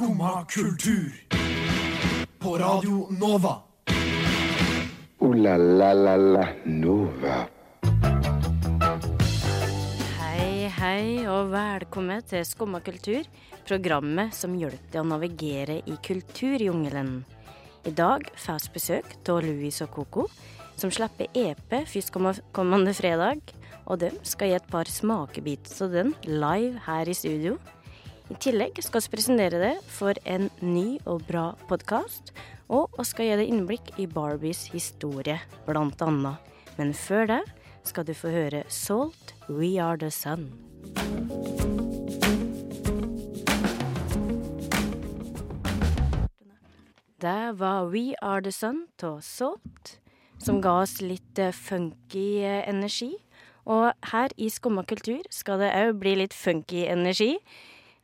Skumma kultur. På Radio Nova. O-la-la-la-la Nova. Hei, hei, og velkommen til Skumma kultur, programmet som hjelper deg å navigere i kulturjungelen. I dag får vi besøk av Louis og Coco, som slipper EP førstkommende fredag. Og de skal gi et par smakebiter av den live her i studio. I tillegg skal vi presentere det for en ny og bra podkast, og vi skal gi deg innblikk i Barbies historie, blant annet. Men før det skal du få høre Salt, We Are The Sun. Det var We Are The Sun av Salt, som ga oss litt eh, funky eh, energi. Og her i Skumma kultur skal det òg bli litt funky energi.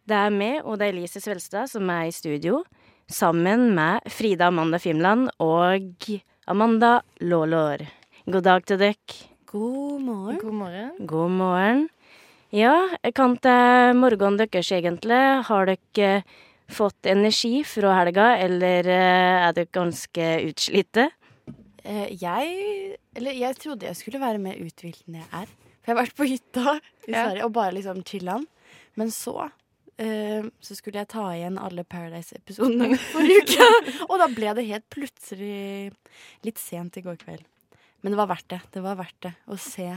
Det er meg og det er Elise Svelstad som er i studio, sammen med Frida Amanda Fimland og Amanda Lålår. God dag til dere. God morgen. God morgen. God morgen. Ja, kan til morgenen deres egentlig. Har dere fått energi fra helga, eller eh, er dere ganske utslitte? Eh, jeg Eller jeg trodde jeg skulle være mer uthvilt enn jeg er. For jeg har vært på hytta i Ja. Sverige og bare liksom chillan. Men så eh, så skulle jeg ta igjen alle Paradise-episodene forrige uke. og da ble det helt plutselig litt sent i går kveld. Men det var verdt det. Det var verdt det å se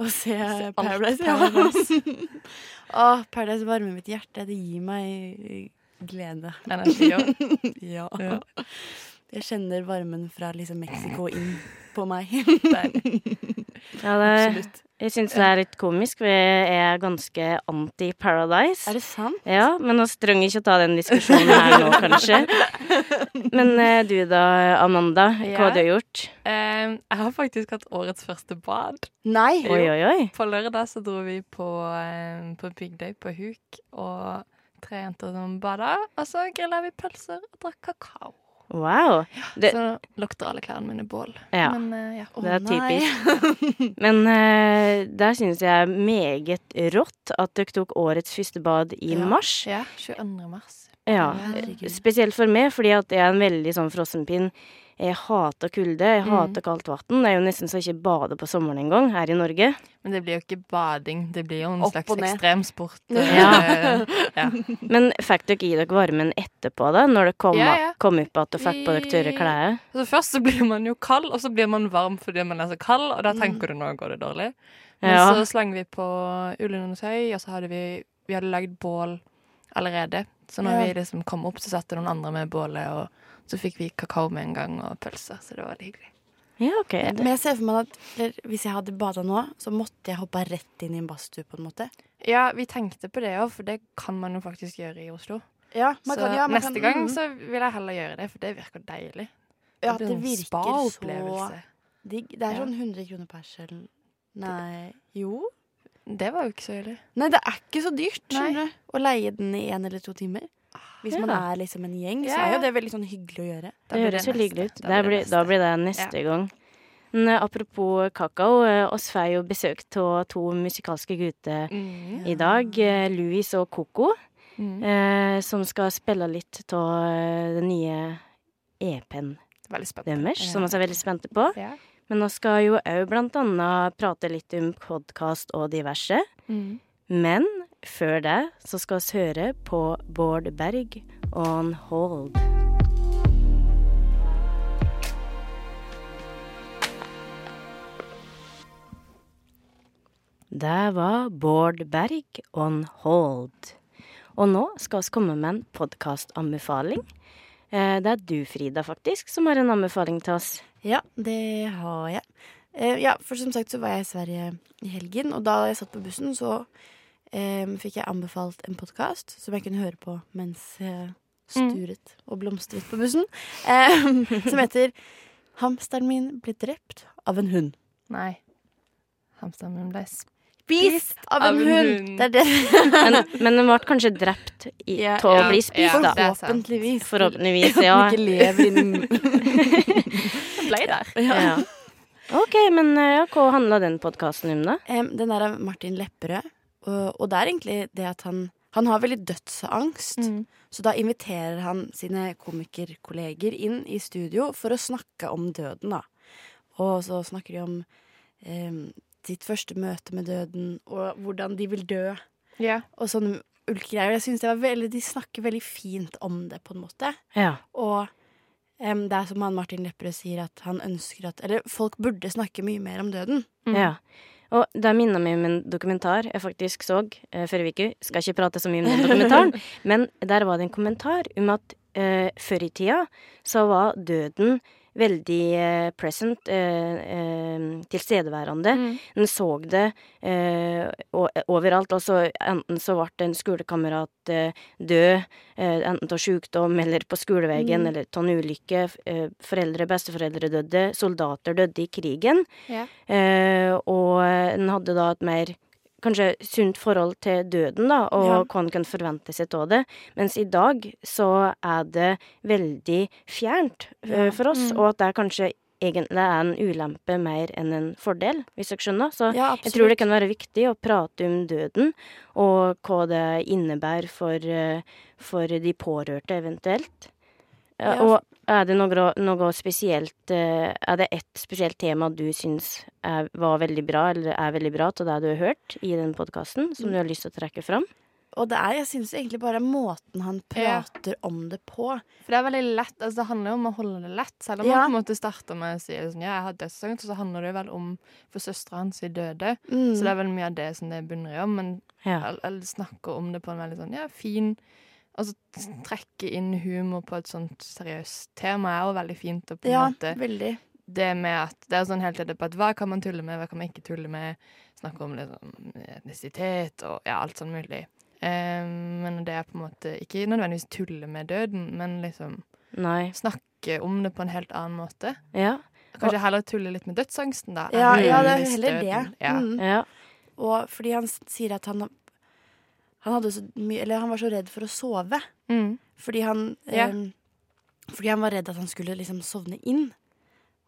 å se Paradise. Paradise. Ja. Å, Paradise varmer mitt hjerte. Det gir meg glede. Energi òg. Ja. Ja. Jeg kjenner varmen fra liksom Mexico inn på meg. Ja, det, Absolutt. Jeg syns det er litt komisk. Vi er ganske anti-Paradise. Er det sant? Ja, men vi trenger ikke å ta den diskusjonen her nå, kanskje. Men eh, du da, Amanda. Hva Ja. har du gjort? Eh, jeg har faktisk hatt årets første bad. Nei! Oi, oi, oi. På lørdag så dro vi på, eh, på Big Day på Huk, og tre jenter som bada. Og så grilla vi pølser og drakk kakao. Wow. Det, Så lukter alle klærne mine bål. Ja. Men uh, ja. oh, det er typisk. Men uh, der synes jeg meget rått at dere tok årets første bad i Ja. mars. ja 22. mars. Ja, Herregud. Spesielt for meg, fordi at jeg er en veldig sånn frossenpinn. Jeg hater kulde, jeg Mm. hater kaldt vann. Det er jo nesten så jeg ikke bader på sommeren engang her i Norge. Men det blir jo ikke bading, det blir jo en Opp slags ekstremsport. Ja. eh, ja. Men fikk dere i dere varmen etterpå, da? Når det kom, Ja, ja. kom opp at dere fikk på dere tørre klær? Altså, først så blir man jo kald, og så blir man varm fordi man er så kald, og da Mm. tenker du nå går det dårlig. Men Ja. så slang vi på ullundertøy, under og så hadde vi Vi hadde lagd bål allerede. Så når Ja. vi liksom kom opp, så satte noen andre med bålet, og så fikk vi kakao med en gang, og pølser, så det var veldig hyggelig. Ja, ok. Men jeg ser for meg at hvis jeg hadde bada nå, så måtte jeg hoppa rett inn i en badstue, på en måte. Ja, vi tenkte på det òg, for det kan man jo faktisk gjøre i Oslo. Ja, så neste gang så vil jeg heller gjøre det, for det virker deilig. Ja, det, det virker så digg. Det er sånn 100 kroner per selv. Nei Jo? Det var jo ikke så ille. Nei, det er ikke så dyrt, Nei. Å leie den i en eller to timer. Hvis man er liksom en gjeng, så er jo det veldig sånn hyggelig å gjøre. Da Det blir høres jo hyggelig ut. Da blir det da blir det neste gang. Men eh, apropos kakao, eh, oss får jo besøk av to musikalske gutter Mm. i dag. eh, Louis og Coco, Mm. eh, som skal spille litt av den nye EP-en deres, som vi er veldig spente på. Ja. Men nå skal jo òg blant annet prate litt om podkast og diverse. Mm. Men før det så skal vi høre på Bård Berg On Hold. Det var Bård Berg On Hold. Og nå skal vi komme med en podkastanbefaling. Eh, Det er du, Frida, faktisk, som har en anbefaling til oss. Ja, det har jeg. Eh, ja, for som sagt så var jeg i Sverige i helgen, og da jeg satt på bussen, så um, fikk jeg anbefalt en podkast som jeg kunne høre på mens jeg sturet og blomstret på bussen, um, som heter 'Hamsteren min ble drept av en hund'. Nei. Hamsteren min ble Spist av en av en hund! hund. Det er det. Men, men den ble kanskje drept i, Ja, til å ja, bli spist, ja. da. Forhåpentligvis. Forhåpentligvis, ja. den ikke lever inni ble der. ja. OK, men eh, ja, hva handla den podkasten om, da? Um, Den er av Martin Lepperød, og, og det er egentlig det at han Han har veldig dødsangst, Mm. så da inviterer han sine komikerkolleger inn i studio for å snakke om døden, da. Og så snakker de om eh, sitt første møte med døden, og hvordan de vil dø, Ja. og sånne ulkegreier. Jeg synes det var veldig, De snakker veldig fint om det, på en måte. Ja. Og um, det er som han Martin Lepperød sier, at han ønsker at Eller folk burde snakke mye mer om døden. Mm. ja. Og det minner meg om en dokumentar jeg faktisk så eh, forrige uke. Skal ikke prate så mye om den dokumentaren, men der var det en kommentar om at eh, før i tida så var døden veldig eh, present, eh, eh, tilstedeværende. Mm. En så det eh, overalt. Altså, enten så ble en skolekamerat død, enten av sykdom eller på skoleveien, Mm. eller av en ulykke. Foreldre, besteforeldre døde. Soldater døde i krigen. Ja. Og en hadde da et mer kanskje sunt forhold til døden, da, og Ja. hva en kan forvente seg av det. Mens i dag så er det veldig fjernt eh, Ja. for oss, Mm. og at det kanskje egentlig er en ulempe mer enn en fordel, hvis dere skjønner. Så Ja, jeg tror det kan være viktig å prate om døden, og hva det innebærer for, eh, for de pårørte eventuelt. Ja, Og er det noe, noe spesielt eh, Er det ett spesielt tema du syns er, var veldig bra, eller er veldig bra til det du har hørt i den podkasten, som du har lyst til å trekke fram? Og det er, jeg syns egentlig bare måten han Ja. prater om det på. For det er veldig lett, altså det handler jo om å holde det lett. Selv om Ja. man på en måte starter med å si sånn, ja, jeg har dødsangst, så handler det jo vel om for søstera hans er døde. Mm. Så det er vel mye av det som det bunner i om. Men Ja. jeg, jeg, snakker om det på en veldig sånn ja, fin Altså trekke inn humor på et sånt seriøst tema er jo veldig fint. Og på en ja, måte veldig. det med at det er sånn hele tiden på at hva kan man tulle med, hva kan man ikke tulle med. Snakke om liksom etnisitet og ja, alt sånn mulig. Um, men det er på en måte ikke nødvendigvis tulle med døden, men liksom Nei. snakke om det på en helt annen måte. Ja. Kanskje heller tulle litt med dødsangsten, da. Ja, ja, det er heller det. Ja. Mm. Ja. Og fordi han sier at han han han var så redd for å sove. Mm. Fordi han yeah. um, Fordi han var redd at han skulle liksom sovne inn.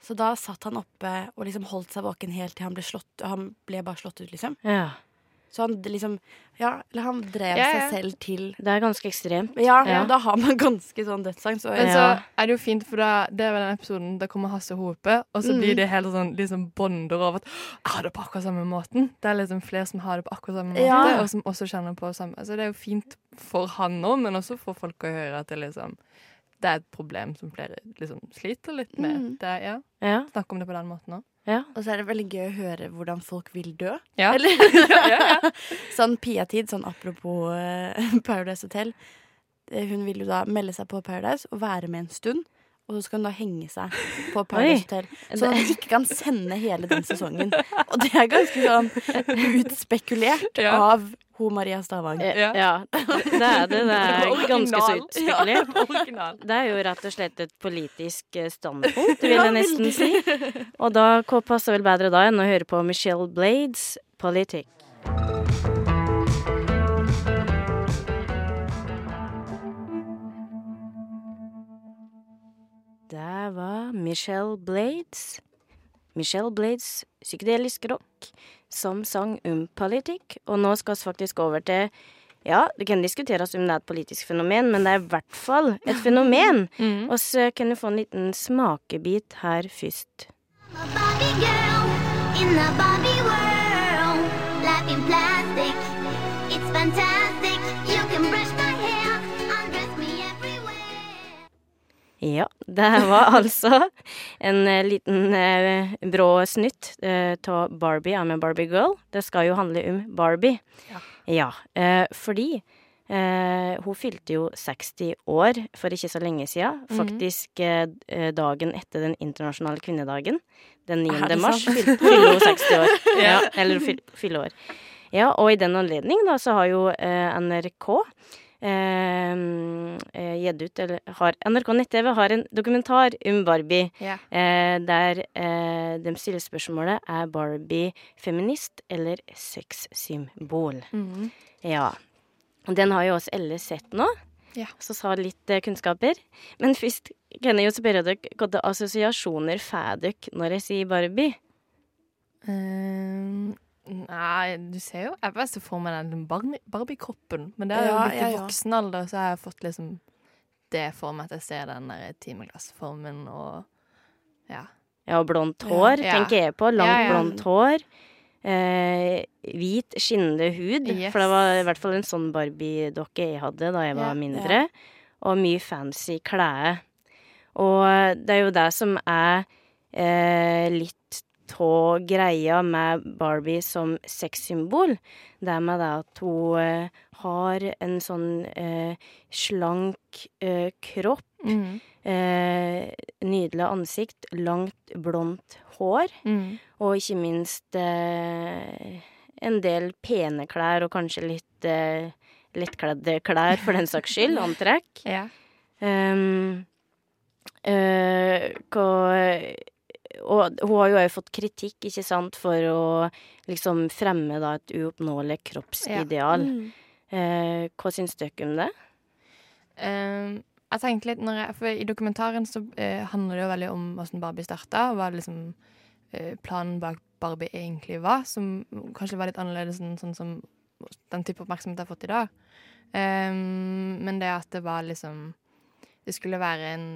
Så da satt han oppe og liksom holdt seg våken helt til han ble slått Han ble bare slått ut, liksom. ja. Så han liksom Ja, eller han drev Ja, ja. seg selv til Det er ganske ekstremt. Ja, Ja. da har man ganske sånn dødsangst. Men så er det jo fint, for da, det er vel den episoden da kommer Hasse Hope, og så Mm. blir det helt sånn liksom bonder over at jeg har det på akkurat samme måten. Det er liksom flere som har det på akkurat samme måte, Ja. og som også kjenner på samme Så det er jo fint for han nå, men også for folk å høre at det liksom det er et problem som flere liksom sliter litt med. Mm. Det er, ja, Ja. Snakke om det på den måten òg. ja. Og så er det veldig gøy å høre hvordan folk vil dø. Ja. Eller ja, ja. sånn Pia-tid, sånn apropos uh, Paradise Hotel. Eh, Hun vil jo da melde seg på Paradise og være med en stund. Og så skal hun da henge seg på Paradise Hotel. Sånn at hun ikke kan sende hele den sesongen. Og det er ganske sånn utspekulert Ja. av ho Maria Stavang. Eh, Ja. ja. Det er det. Det er ganske så utspekulert. Ja. Det er jo rett og slett et politisk eh, standpunkt, vil jeg nesten si. Og da passer vel bedre da enn å høre på Michelle Blades politikk. Det var Michelle Blades. Michelle Blades, psykedelisk rock, som sang om politikk. Og nå skal vi faktisk over til Ja, det kan diskuteres om det er et politisk fenomen, men det er i hvert fall et fenomen. Mm. Og så kan du få en liten smakebit her først. I'm a Barbie girl in the Barbie world. Life in plastic, it's fantastic. Ja, det var altså en eh, liten eh, brå snutt av Barbie I'm a Barbie Girl. Det skal jo handle om Barbie. Ja. eh, fordi eh, hun fylte jo 60 år for ikke så lenge siden. Faktisk eh, eh, dagen etter den internasjonale kvinnedagen. Den 9. Er mars fyller hun 60 år. ja, eller fyller fylle år. Ja, og i den anledning da så har jo eh, NRK eh, eh, gitt ut, eller har NRK nett-TV har en dokumentar om Barbie. yeah. Eh, der eh, de stiller spørsmålet er Barbie feminist eller sexsymbol. Mm. Ja. Og Den har jo oss alle sett nå, Ja. så sa litt eh, kunnskaper. Men først kan jeg jo spørre dere hvilke assosiasjoner får dere når jeg sier Barbie? Um, Nei, du ser jo Jeg bare ser for meg den Barbie- Barbie-kroppen. Men det er jo Ja, litt i ja. voksen alder, så har jeg fått liksom det for meg at jeg ser den der timeglassformen og Ja. Ja, og blondt hår Ja. tenker jeg på. Langt, blondt hår. Eh, hvit, skinnende hud. Yes. For det var i hvert fall en sånn Barbie-dokke jeg hadde da jeg var mindre. Og mye fancy klær. Og det er jo det som er eh, litt av greia med Barbie som sexsymbol. Det med det at hun eh, har en sånn eh, slank eh, kropp. Mm. Eh, nydelig ansikt, langt, blondt hår, Mm. og ikke minst eh, en del pene klær, og kanskje litt eh, lettkledde klær, for den saks skyld, antrekk. Ja. Um, hva, og hun har jo òg fått kritikk, ikke sant, for å liksom fremme da et uoppnåelig kroppsideal. Mm. Eh, hva syns dere om det? Ehm, jeg tenkte litt når jeg, For i dokumentaren så eh, handler det jo veldig om hvordan Barbie starta, og hva liksom eh, planen bak Barbie egentlig var, som kanskje var litt annerledes enn sånn som den type oppmerksomhet jeg har fått i dag. Um, men det at det var liksom Det skulle være en,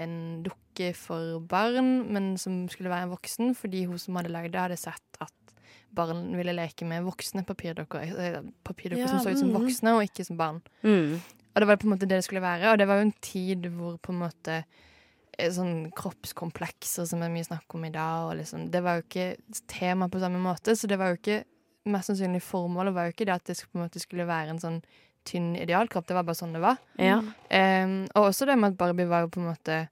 en dukke for barn, men som skulle være en voksen, fordi hun som hadde lagd det, hadde sett at barn ville leke med voksne papirdokker. papirdukker Papirdokker Ja, som så ut som mhm. voksne, og ikke som barn. Mm. Og det var på en måte det det skulle være. Og det var jo en tid hvor på en måte eh, sånn kroppskomplekser som det er mye snakk om i dag, og liksom Det var jo ikke tema på samme måte, så det var jo ikke Mest sannsynlig formålet var jo ikke det at det på en måte skulle være en sånn tynn idealkropp. Det var bare sånn det var. Ja. Um, og også det med at Barbie var jo på en måte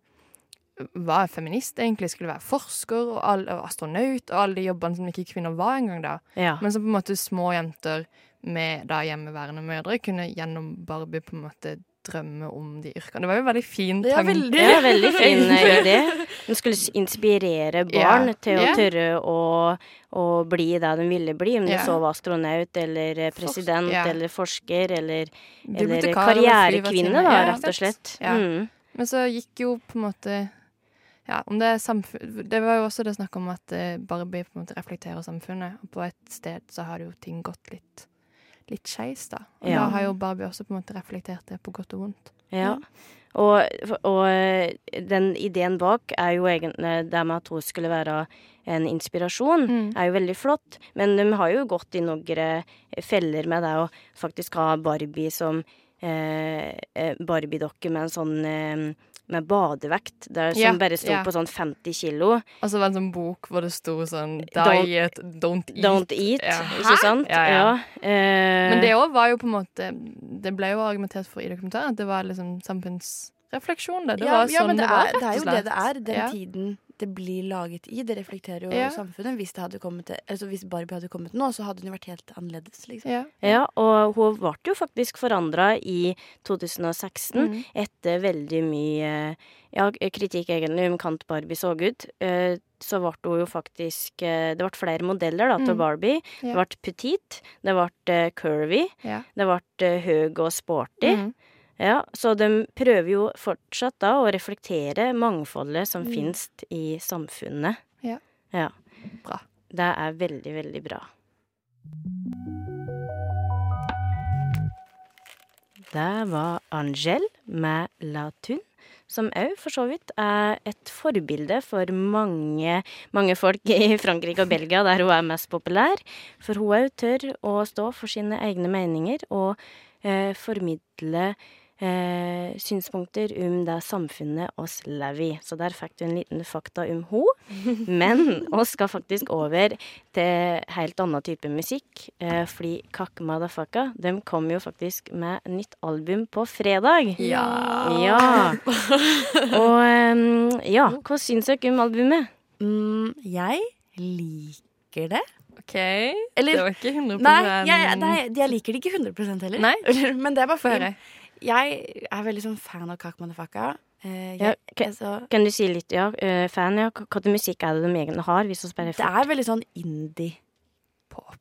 var feminist, egentlig. Skulle være forsker og, all, og astronaut og alle de jobbene som ikke kvinner var engang da. ja. Men som på en måte små jenter med da hjemmeværende mødre kunne gjennom Barbie på en måte drømme om de yrkene. Det var jo veldig fin Ja, tanke. veldig. Ja, veldig fin idé. Den skulle inspirere barn Ja. til å Ja. tørre å, å bli det de ville bli, om de Ja. så var astronaut eller eh, president ja. eller forsker eller, eller karrierekvinne, da, rett og slett. Ja. Mm. Men så gikk jo på en måte Ja, om det er samfunn Det var jo også det snakk om at eh, Barbie på en måte reflekterer samfunnet, og på et sted så har jo ting gått litt litt skeis, da. Og Ja. da har jo Barbie også på en måte reflektert det på godt og vondt. Ja. Og, og eh, den ideen bak er jo egentlig det med at hun skulle være en inspirasjon, Mm. er jo veldig flott. Men de har jo gått i noen feller med det å faktisk ha Barbie som eh, eh, Barbie-dokke med en sånn eh, med badevekt, der, som yeah, bare sto yeah. på sånn 50 kilo. Og så var det en sånn bok hvor det sto sånn Diet, don't eat. Don't eat, Ja. ikke sant? Ja, ja. eh, Men det òg var jo på en måte Det ble jo argumentert for i dokumentaren at det var liksom samfunnsrefleksjon. Det, det ja, var ja, sånn men det, var, er, det er jo det det er. Den Ja. tiden det blir laget i, det reflekterer jo Ja. samfunnet. Hvis, det hadde kommet, til- altså hvis Barbie hadde kommet nå, så hadde jo vært helt annerledes. Liksom. Ja. Ja, og hun ble jo faktisk forandra i 2016 Mm. etter veldig mye ja, kritikk egentlig om Kant Barbie så ut. Eh, så ble hun jo faktisk eh, Det ble flere modeller da, til Mm. Barbie. Det ble petit, det ble eh, curvy, Ja. det ble høy og sporty. Mm. Ja, så de prøver jo fortsatt da å reflektere mangfoldet som Mm. finnes i samfunnet. Ja. ja. Bra. Det er veldig, veldig bra. Det var Angel med La Tune, som òg for så vidt er et forbilde for mange, mange folk i Frankrike og Belgia, der hun er mest populær. For hun òg tør å stå for sine egne meninger og eh, formidle eh, synspunkter om det samfunnet oss lever i. Så der fikk du en liten fakta om henne. Men oss skal faktisk over til helt annen type musikk. Eh, fordi Kakk Madafaka de kom jo faktisk med nytt album på fredag. Ja. Ja. Og em, ja, hva syns dere om albumet? Mm, jeg liker det. OK. Eller- det var ikke 100 Nei, jeg, nei, jeg liker det ikke 100% heller. Nei? Men det er bare for å høre. Jeg er veldig sånn fan av Kak Motherfucka. Eh, Ja, jeg, altså, Kan du si litt, ja, uh, fan, ja, hva slags musikk er det de egentlig har? Det er veldig sånn indie. Pop.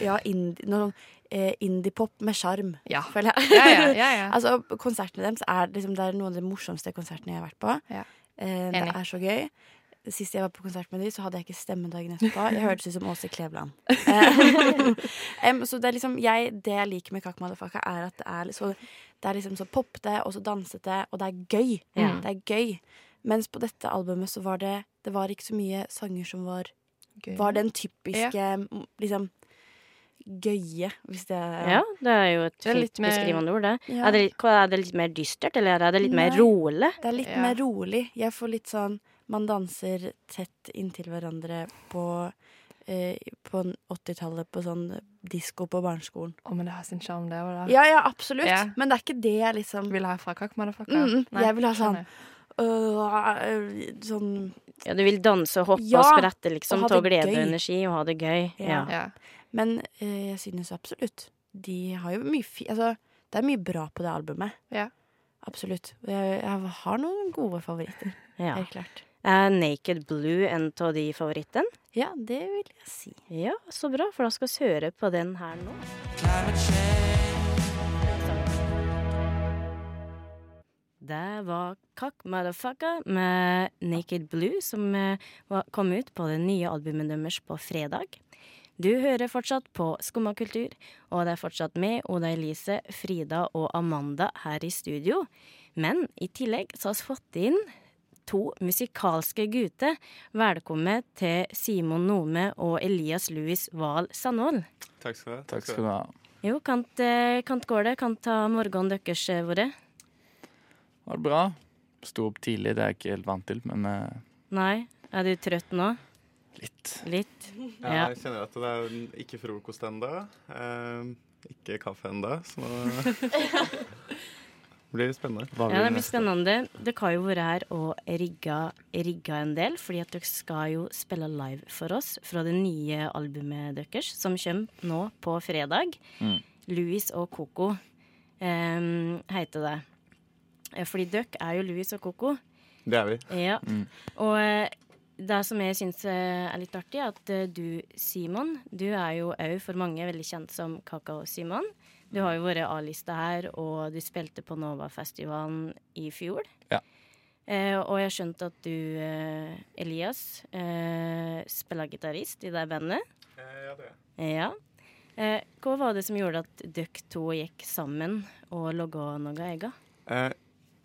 Ja, indie, noe sånn eh, indie-pop med sjarm, Ja. føler jeg. Ja, ja, ja, ja. altså, konsertene deres er, liksom, det er noen av de morsomste konsertene jeg har vært på. Ja. Eh, det er så gøy. Sist jeg var på konsert med de, så hadde jeg ikke stemme dagen etterpå. Jeg hørtes ut som Åse Kleveland. um, så det er liksom jeg, Det jeg liker med Kakk Madafaka, er at det er, liksom, det er liksom så popete og så dansete, og det er gøy. Ja. Det er gøy. Mens på dette albumet så var det Det var ikke så mye sanger som var Gøy. Var den typiske ja. liksom gøye, hvis det Ja, det er jo et er fint mer- beskrivende ord, det. Ja. Er, det litt, er det litt mer dystert, eller er det litt mer rolig? Det er litt Ja. mer rolig. Jeg får litt sånn Man danser tett inntil hverandre på eh, På 80-tallet på sånn disko på barneskolen. Å, men det har sin sjarm, det òg, da. Ja, ja, absolutt. Ja. Men det er ikke det jeg liksom Vil ha fra kakk, motherfucker? Mm, Nei, jeg vil ha sånn øh, Sånn Ja, du vil danse og hoppe Ja, og sprette, liksom, det glede og energi og ha det gøy. Ja. Ja. Ja. Men eh, jeg synes absolutt De har jo mye fi... Altså, det er mye bra på det albumet. Ja. Absolutt. Jeg, jeg har noen gode favoritter. Ja. Helt klart. Er Naked Blue en av de favorittene? Ja, det vil jeg si. Ja, så bra, for da skal vi høre på den her nå. Det var Kakk Motherfucker med Naked Blue, som eh, kom ut på det nye albumet deres på fredag. Du hører fortsatt på Skumma kultur, og det er fortsatt med Oda Elise, Frida og Amanda her i studio. Men i tillegg så har vi fått inn to musikalske gutter. Velkommen til Simon Nome og Elias Louis Wahl Sandvold. Takk skal du ha. Takk skal du ha. Jo, kant, eh, kant går det? Kant ta morgenen deres eh, vært? Var det bra? Sto opp tidlig, det er jeg ikke helt vant til, men eh, Nei? Er du trøtt nå? litt. Litt? Ja, Ja. jeg kjenner at det er ikke frokost ennå. ikke kaffe ennå, så nå blir spennende. Hva Ja, det blir spennende. Dere har jo vært her og rigga, rigga en del, fordi at dere skal jo spille live for oss fra det nye albumet deres, som kommer nå på fredag. Mm. Louis og Coco um, heter det. Fordi dere er jo Louis og Coco. Det er vi. Ja. Mm. Og eh, det som jeg syns eh, er litt artig, er at eh, du, Simon, du er jo òg for mange veldig kjent som Kakao-Simon. Du har jo vært A-lista her, og du spilte på Novafestivalen i fjor. Ja. Eh, og jeg har skjønt at du, eh, Elias, eh, spiller gitarist i det bandet. ja, det er. Ja. Eh, hva var det som gjorde at dere to gikk sammen og laga noe eget? Eh,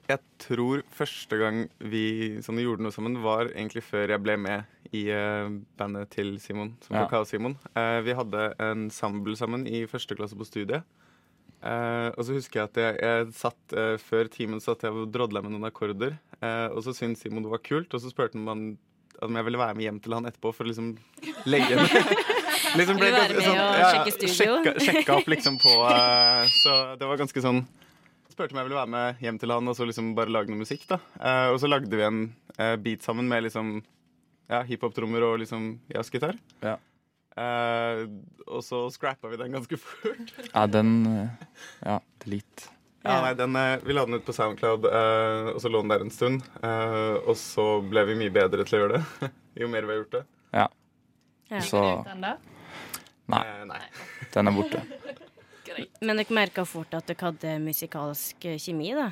jeg tror første gang vi sånn, gjorde noe sammen, var egentlig før jeg ble med i eh, bandet til Simon, som Ja. Kakao-Simon. Eh, vi hadde en ensemble sammen i første klasse på studiet. Eh, og så husker jeg at jeg, jeg satt eh, før timen satt jeg og drodla med noen akkorder. Eh, og så syntes Simon det var kult, og så spurte han om han- om jeg ville være med hjem til han etterpå for å liksom legge liksom ble, være med og sjekke studio? Sjekka, sjekka opp liksom på eh, Så det var ganske sånn spurte om jeg ville være med hjem til han og så liksom bare lage noe musikk. da Eh, Og så lagde vi en eh, beat sammen med liksom ja, hiphop-trommer og liksom jazzgitar. Ja. Eh, og så scrappa vi den ganske fort. Ja, den eh, Ja, delete. Ja, nei, den, eh, Vi la den ut på Soundcloud, uh, og så lå den der en stund. Uh, og så ble vi mye bedre til å gjøre det jo mer vi har gjort det. Ja. Så Nei, nei. den er borte. Men dere merka fort at dere hadde musikalsk kjemi, da?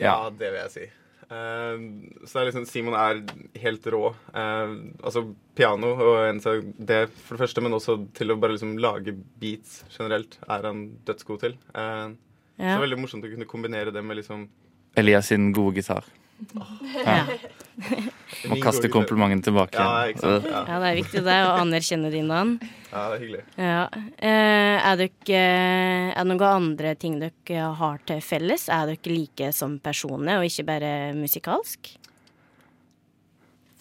Ja, det vil jeg si. Eh, så det er liksom, Simon er helt rå. Eh, altså piano og det for det første, men også til å bare liksom lage beats generelt er han dødsgod til. Ja. Så det er veldig morsomt å kunne kombinere det med liksom Elias sin gode gitar. Ja. Må kaste komplimenten tilbake. Ja, ikke sant. Ja, ja, det er viktig det, å anerkjenne din navn ja det er hyggelig. Ja. Eh, er dere Er det noen andre ting dere har til felles? Er dere like som personer, og ikke bare musikalsk?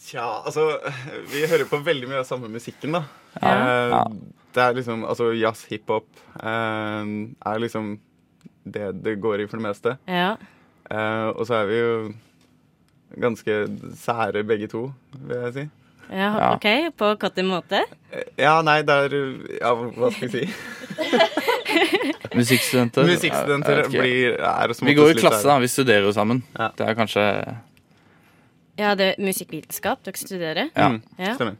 Tja, altså Vi hører på veldig mye av samme musikken, da. Ja. Eh, Det er liksom Altså jazz, hiphop eh, er liksom det det går i for det meste. Ja. Eh, og så er vi jo ganske sære begge to, vil jeg si. ja. OK. På hvilken måte? Eh, Ja, nei, det er Ja, hva skal vi si? Musikkstudenter. Musikkstudenter jeg blir er som Vi går i klasse, da. Vi studerer jo sammen. Ja. Det er kanskje Ja, det er musikkvitenskap dere studerer? Ja. Mm, Ja. Stemmer.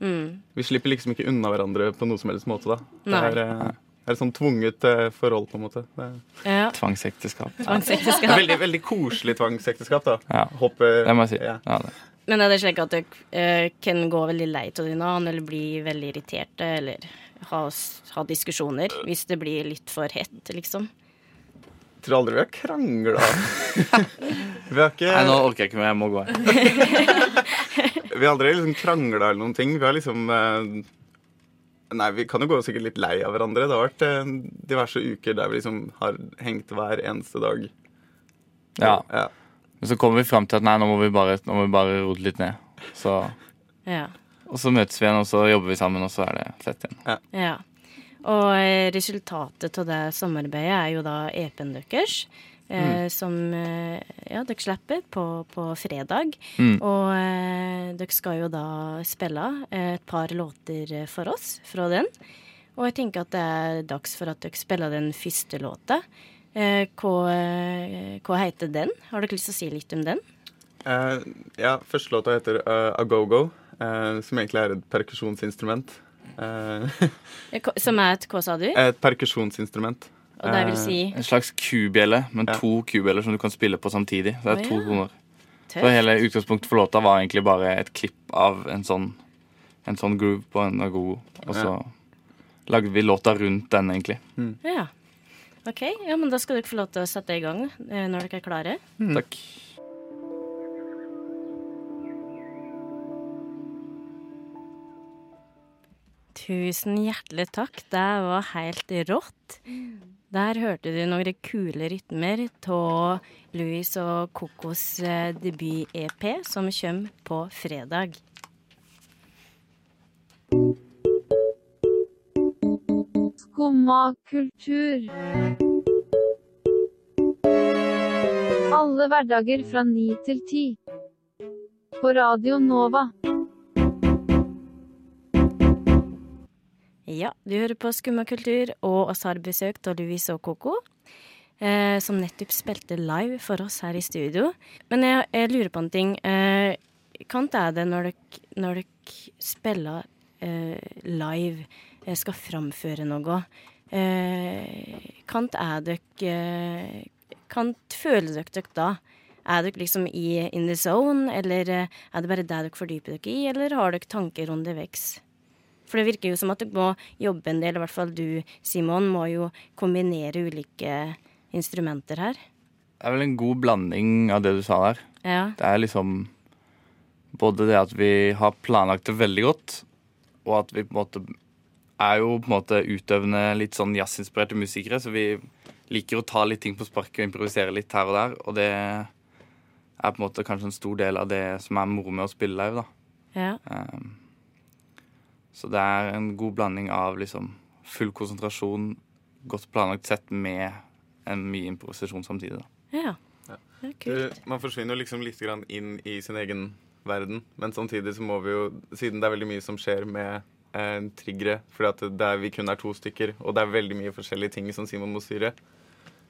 Mm. Vi slipper liksom ikke unna hverandre på noe som helst måte, da. Det Nei. er, eh, er et sånn tvunget eh, forhold, på en måte. Det Ja. tvangsekteskap. det er veldig, veldig koselig tvangsekteskap, da. Ja. Hoppe Det må jeg si. Ja. Ja, det. Men er det slik at dere eh, kan gå veldig lei av din annen, eller bli veldig irriterte, eller ha, ha diskusjoner hvis det blir litt for hett, liksom? Jeg tror aldri vi har krangla. vi har ikke Nei, nå orker jeg ikke mer. Jeg må gå. Vi har aldri liksom krangla eller noen ting. Vi har liksom eh, Nei, vi kan jo gå sikkert litt lei av hverandre. Det har vært eh, diverse uker der vi liksom har hengt hver eneste dag. Ja. Ja. Men så kommer vi fram til at nei, nå må vi bare, nå må vi bare rote litt ned. Så, Ja. og så møtes vi igjen, og så jobber vi sammen, og så er det fett igjen. ja. Og eh, resultatet av det samarbeidet er jo da EP-en deres. Eh, Som eh, ja, dere slipper på, på fredag. Mm. Og eh, dere skal jo da spille eh, et par låter for oss fra den. Og jeg tenker at det er dags for at dere spiller den første låta. Eh, hva, hva heter den? Har dere lyst til å si litt om den? Uh, ja, første låta heter uh, Go Go som egentlig er et perkusjonsinstrument. Som er et Hva sa du? et perkusjonsinstrument. Og det vil si En slags kubjelle, men Ja. to kubjeller som du kan spille på samtidig. Så det er Å, to ja. toner. Så hele utgangspunktet for låta var egentlig bare et klipp av en sånn, en sånn groove på en agogo. Og så lagde vi låta rundt den, egentlig. Ja. OK, ja, men da skal dere få lov til å sette i gang eh, når dere er klare. Takk. Tusen hjertelig takk. Det var helt rått. Der hørte du noen kule rytmer av Louis og Kokos eh, debut-EP, som kommer på fredag. Skumma kultur. Alle hverdager fra ni til ti. På Radio Nova. Ja, du hører på Skumma kultur, og oss har besøk av Louise og Coco. Eh, som nettopp spilte live for oss her i studio. Men jeg, jeg lurer på en ting. Eh, det er det når dere, spiller eh, live, eh, skal framføre noe? Eh, kan er dere eh, Kant føler dere dere da? Er dere liksom i in the zone, eller eh, er det bare det dere fordyper dere i, eller har dere tanker underveis? For det virker jo som at du må jobbe en del, i hvert fall du, Simon, må jo kombinere ulike instrumenter her. Det er vel en god blanding av det du sa der. Ja. Det er liksom både det at vi har planlagt det veldig godt, og at vi på en måte er jo på en måte utøvende litt sånn jazzinspirerte musikere, så vi liker å ta litt ting på sparket og improvisere litt her og der. Og det er på en måte kanskje en stor del av det som er moro med å spille live, da. ja. Um, så det er en god blanding av liksom full konsentrasjon, godt planlagt sett med en mye improvisasjon samtidig, da. Ja. Ja. Det er kult. Du, man forsvinner jo liksom litt grann inn i sin egen verden, men samtidig så må vi jo, siden det er veldig mye som skjer med eh, triggere, fordi at det er, vi kun er to stykker, og det er veldig mye forskjellige ting som Simon må styre,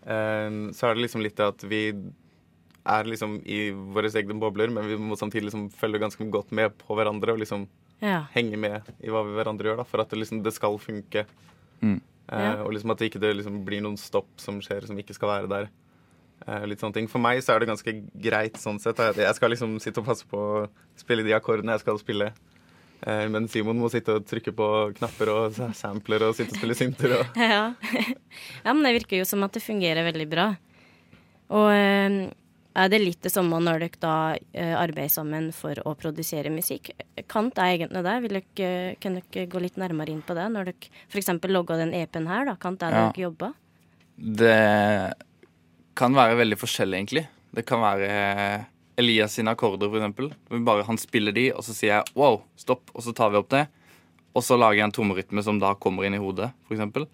eh, så er det liksom litt det at vi er liksom i våre egne bobler, men vi må samtidig liksom følge ganske godt med på hverandre og liksom Ja. henge med i hva vi hverandre gjør, da, for at det, liksom, det skal funke. Mm. Eh, Ja. Og liksom at det ikke det liksom blir noen stopp som skjer som ikke skal være der. Eh, litt sånne ting. For meg så er det ganske greit sånn sett. Jeg skal liksom sitte og passe på å spille de akkordene jeg skal spille. Eh, men Simon må sitte og trykke på knapper og sampler og sitte og spille synter. Og Ja. ja, men det virker jo som at det fungerer veldig bra. Og eh, er det litt det samme når dere da eh, arbeider sammen for å produsere musikk? Kant er egentlig det. Vil dere, kan dere gå litt nærmere inn på det? Når dere f.eks. logga den EP-en her, da. Kant er det Ja. dere jobba? Det kan være veldig forskjellig, egentlig. Det kan være Elias sine akkorder, eksempel. Bare han spiller de, og så sier jeg wow, stopp, og så tar vi opp det. Og så lager jeg en trommerytme som da kommer inn i hodet, eksempel.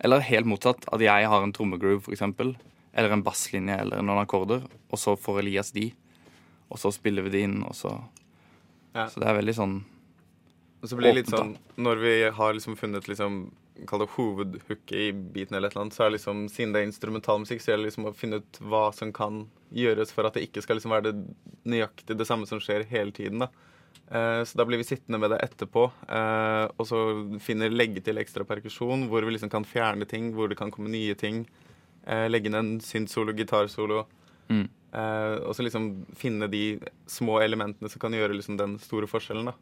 Eller helt motsatt, at jeg har en trommegroove, eksempel. Eller en basslinje eller noen akkorder, og så får Elias de. Og så spiller vi de inn, og så Ja. Så det er veldig sånn Og så blir det litt sånn Når vi har liksom funnet liksom Kall det hovedhooket i beaten eller et eller annet, så er liksom Siden det er instrumentalmusikk, så gjelder det liksom å finne ut hva som kan gjøres for at det ikke skal liksom være det nøyaktig det samme som skjer hele tiden, da. Eh, så da blir vi sittende med det etterpå, eh, og så finner legge til ekstra perkusjon, hvor vi liksom kan fjerne ting, hvor det kan komme nye ting. Eh, legge inn en syntsolo, gitarsolo. Mm. Eh, og så liksom finne de små elementene som kan gjøre liksom den store forskjellen, da.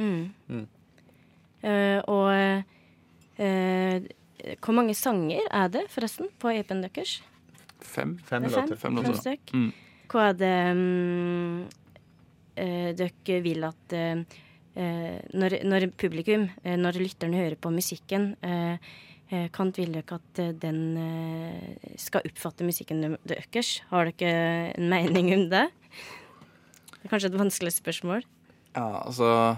Mm. Mm. Uh, og uh, hvor mange sanger er det forresten på EP-en deres? Fem. Fem fem, låter. Fem låter. stykk. Mm. Hva er det um, uh, dere vil at når, når publikum, når lytterne hører på musikken, eh, eh, ville jo ikke at eh, den eh, skal oppfatte musikken deres? Har dere en mening om det? Det er kanskje et vanskelig spørsmål. Ja, altså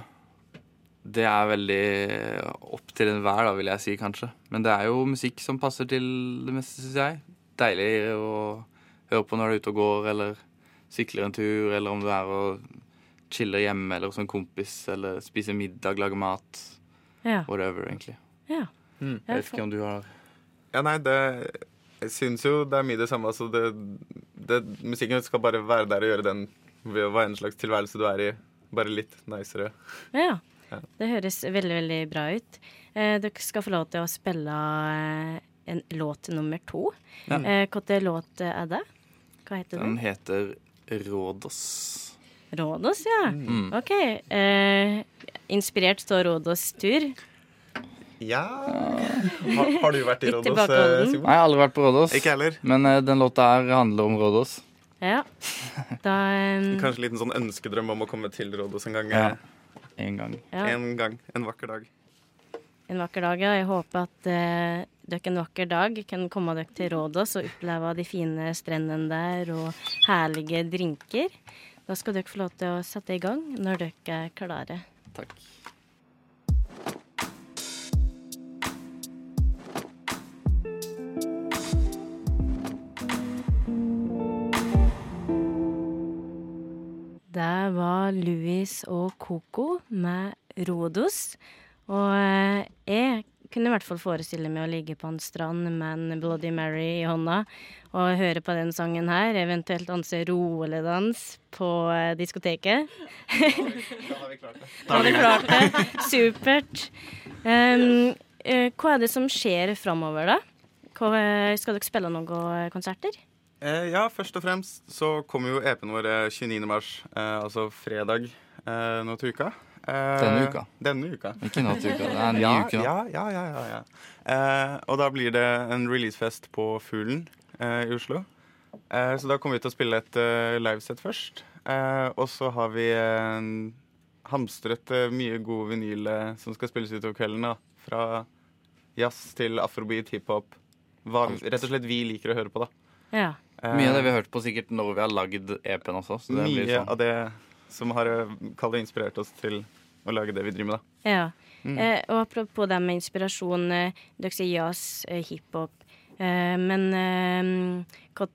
Det er veldig opp til enhver, da, vil jeg si, kanskje. Men det er jo musikk som passer til det meste, syns jeg. Deilig å høre på når du er ute og går, eller sykler en tur, eller om du er og chiller hjemme eller hos en kompis, eller spiser middag, lager mat. Ja. Whatever, egentlig. ja. Mm. Jeg vet ikke om du har Ja, nei, det Jeg syns jo det er mye det samme. Altså, det, det, musikken skal bare være der og gjøre den ved hva en slags tilværelse du er i, bare litt nicere. Ja. Ja. Det høres veldig, veldig bra ut. Eh, dere skal få lov til å spille eh, en låt nummer to. Ja. Eh, Hvilken låt er det? Hva heter Den den? heter Rådås. Rådås, ja. Mm. OK. Eh, inspirert av Rådås tur. Ja Har, har du vært i Litt Rådås, tilbakeholden. eh, Simon? Nei, jeg har aldri vært på Rådås. Ikke heller. Men eh, den låta her handler om Rådås. Ja. Da eh, Kanskje en liten sånn ønskedrøm om å komme til Rådås en gang. Ja. eh, En gang. ja, En gang. En vakker dag. en vakker dag, ja. Jeg håper at eh, dere en vakker dag kan komme dere til Rådås og oppleve de fine strendene der og herlige drinker. Da skal dere få lov til å sette i gang når dere er klare. Takk. Det var Louis og Coco med Rodos. Og eh, jeg kunne i hvert fall forestille meg å ligge på en strand med en Bloody Mary i hånda og høre på den sangen her, eventuelt danse roledans på eh, diskoteket. Da har vi klart det. Da har vi klart det. Supert. Um, hva er det som skjer framover, da? Skal dere spille noen konserter? Eh, ja, først og fremst så kommer jo EP-en vår eh, 29. mars, eh, altså fredag eh, nå til uka. Eh, Denne uka. Denne uka. Ikke nå til uka. Det er en ny ja, uke nå. ja, ja, ja, ja, ja. Eh, og da blir det en releasefest på Fuglen eh, i Oslo. Eh, så da kommer vi til å spille et eh, livesett først. Eh, og så har vi eh, hamstret eh, mye god vinyl eh, som skal spilles utover kvelden. da. Fra jazz til afrobeat, hiphop. Hva rett og slett vi liker å høre på, da. Ja. Eh, Mye av det vi har hørt på sikkert når vi har lagd EP-en også. Så det mye blir sånn. av det som har eh, inspirert oss til å lage det vi driver med, da. Ja. Mm. Eh, og apropos det med inspirasjon, eh, dere sier jazz, eh, hiphop. Eh, men eh,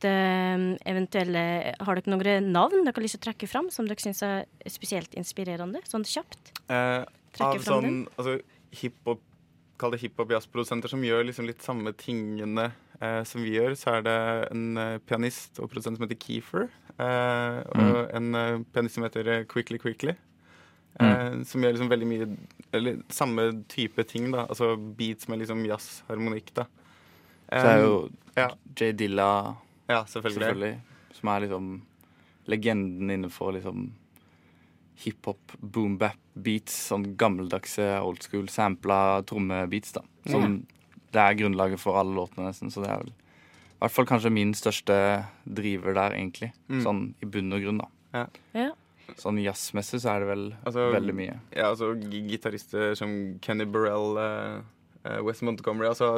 eh, eventuelle Har dere noen navn dere har lyst til å trekke fram som dere syns er spesielt inspirerende? Sånn kjapt? Eh, av sånn altså, hiphop Kall det hiphop-jazzprodusenter som gjør liksom litt samme tingene eh, som vi gjør. Så er det en eh, pianist og produsent som heter Keefer. Eh, og en eh, pianist som heter Quickly Quickly. Eh, Som gjør liksom veldig mye Eller samme type ting, da. Altså beats med liksom jazzharmonikk, da. Så er jo ja. J. Dilla, Ja, selvfølgelig. selvfølgelig, som er liksom legenden innenfor liksom hiphop, boom-bap beats, sånn gammeldagse old school sampla trommebeats, da. Som det er grunnlaget for alle låtene, nesten. Så det er vel i hvert fall kanskje min største driver der, egentlig. Mm. Sånn i bunn og grunn, da. Ja. Ja. Sånn jazzmessig så er det vel Altså, veldig mye. Ja, altså gitarister som Kenny Burrell, uh, West Wes Montgomery Altså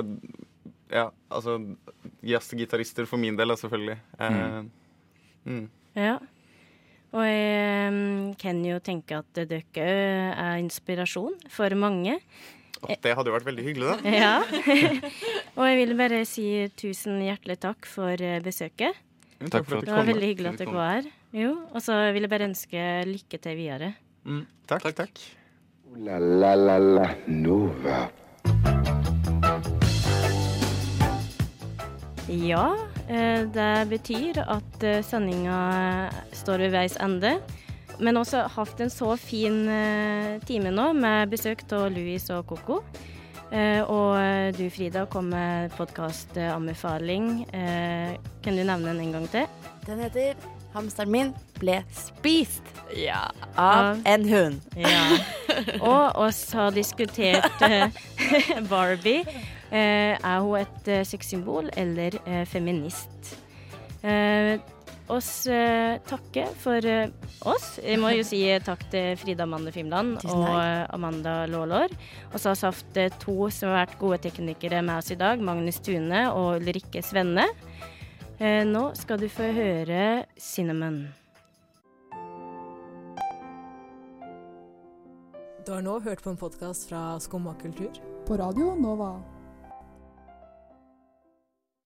Ja, altså jazzgitarister for min del, da, selvfølgelig. Uh, mm. Ja. Og jeg mm, kan jo tenke at dere er inspirasjon for mange. Det hadde jo vært veldig hyggelig, da. Ja. og jeg vil bare si tusen hjertelig takk for eh, besøket. Mm, Takk for at Det var veldig hyggelig at dere var her. Jo, og så vil jeg bare ønske lykke til videre. Mm. Takk, takk. takk. la la la la Nova. Ja, eh, det betyr at eh, sendinga står ved veis ende. Men også hatt en så fin eh, time nå med besøk av Louis og Coco. Eh, og eh, du, Frida, kom med podkastanbefaling. Kan du nevne den en gang til? Den heter 'Hamsteren min ble spist Ja. av en hund'. Ja. Og oss har diskutert Barbie. Er hun et sexsymbol eller feminist? Oss eh, takke for eh, oss. Jeg må jo si eh, takk til Frida Amande Fimland og eh, Amanda Lålår. Og så har vi hatt eh, to som har vært gode teknikere med oss i dag. Magnus Tune og Ulrikke Svenne. Eh, nå skal du få høre Cinnamon. Du har nå hørt på en podkast fra Skumma kultur. På Radio Nova.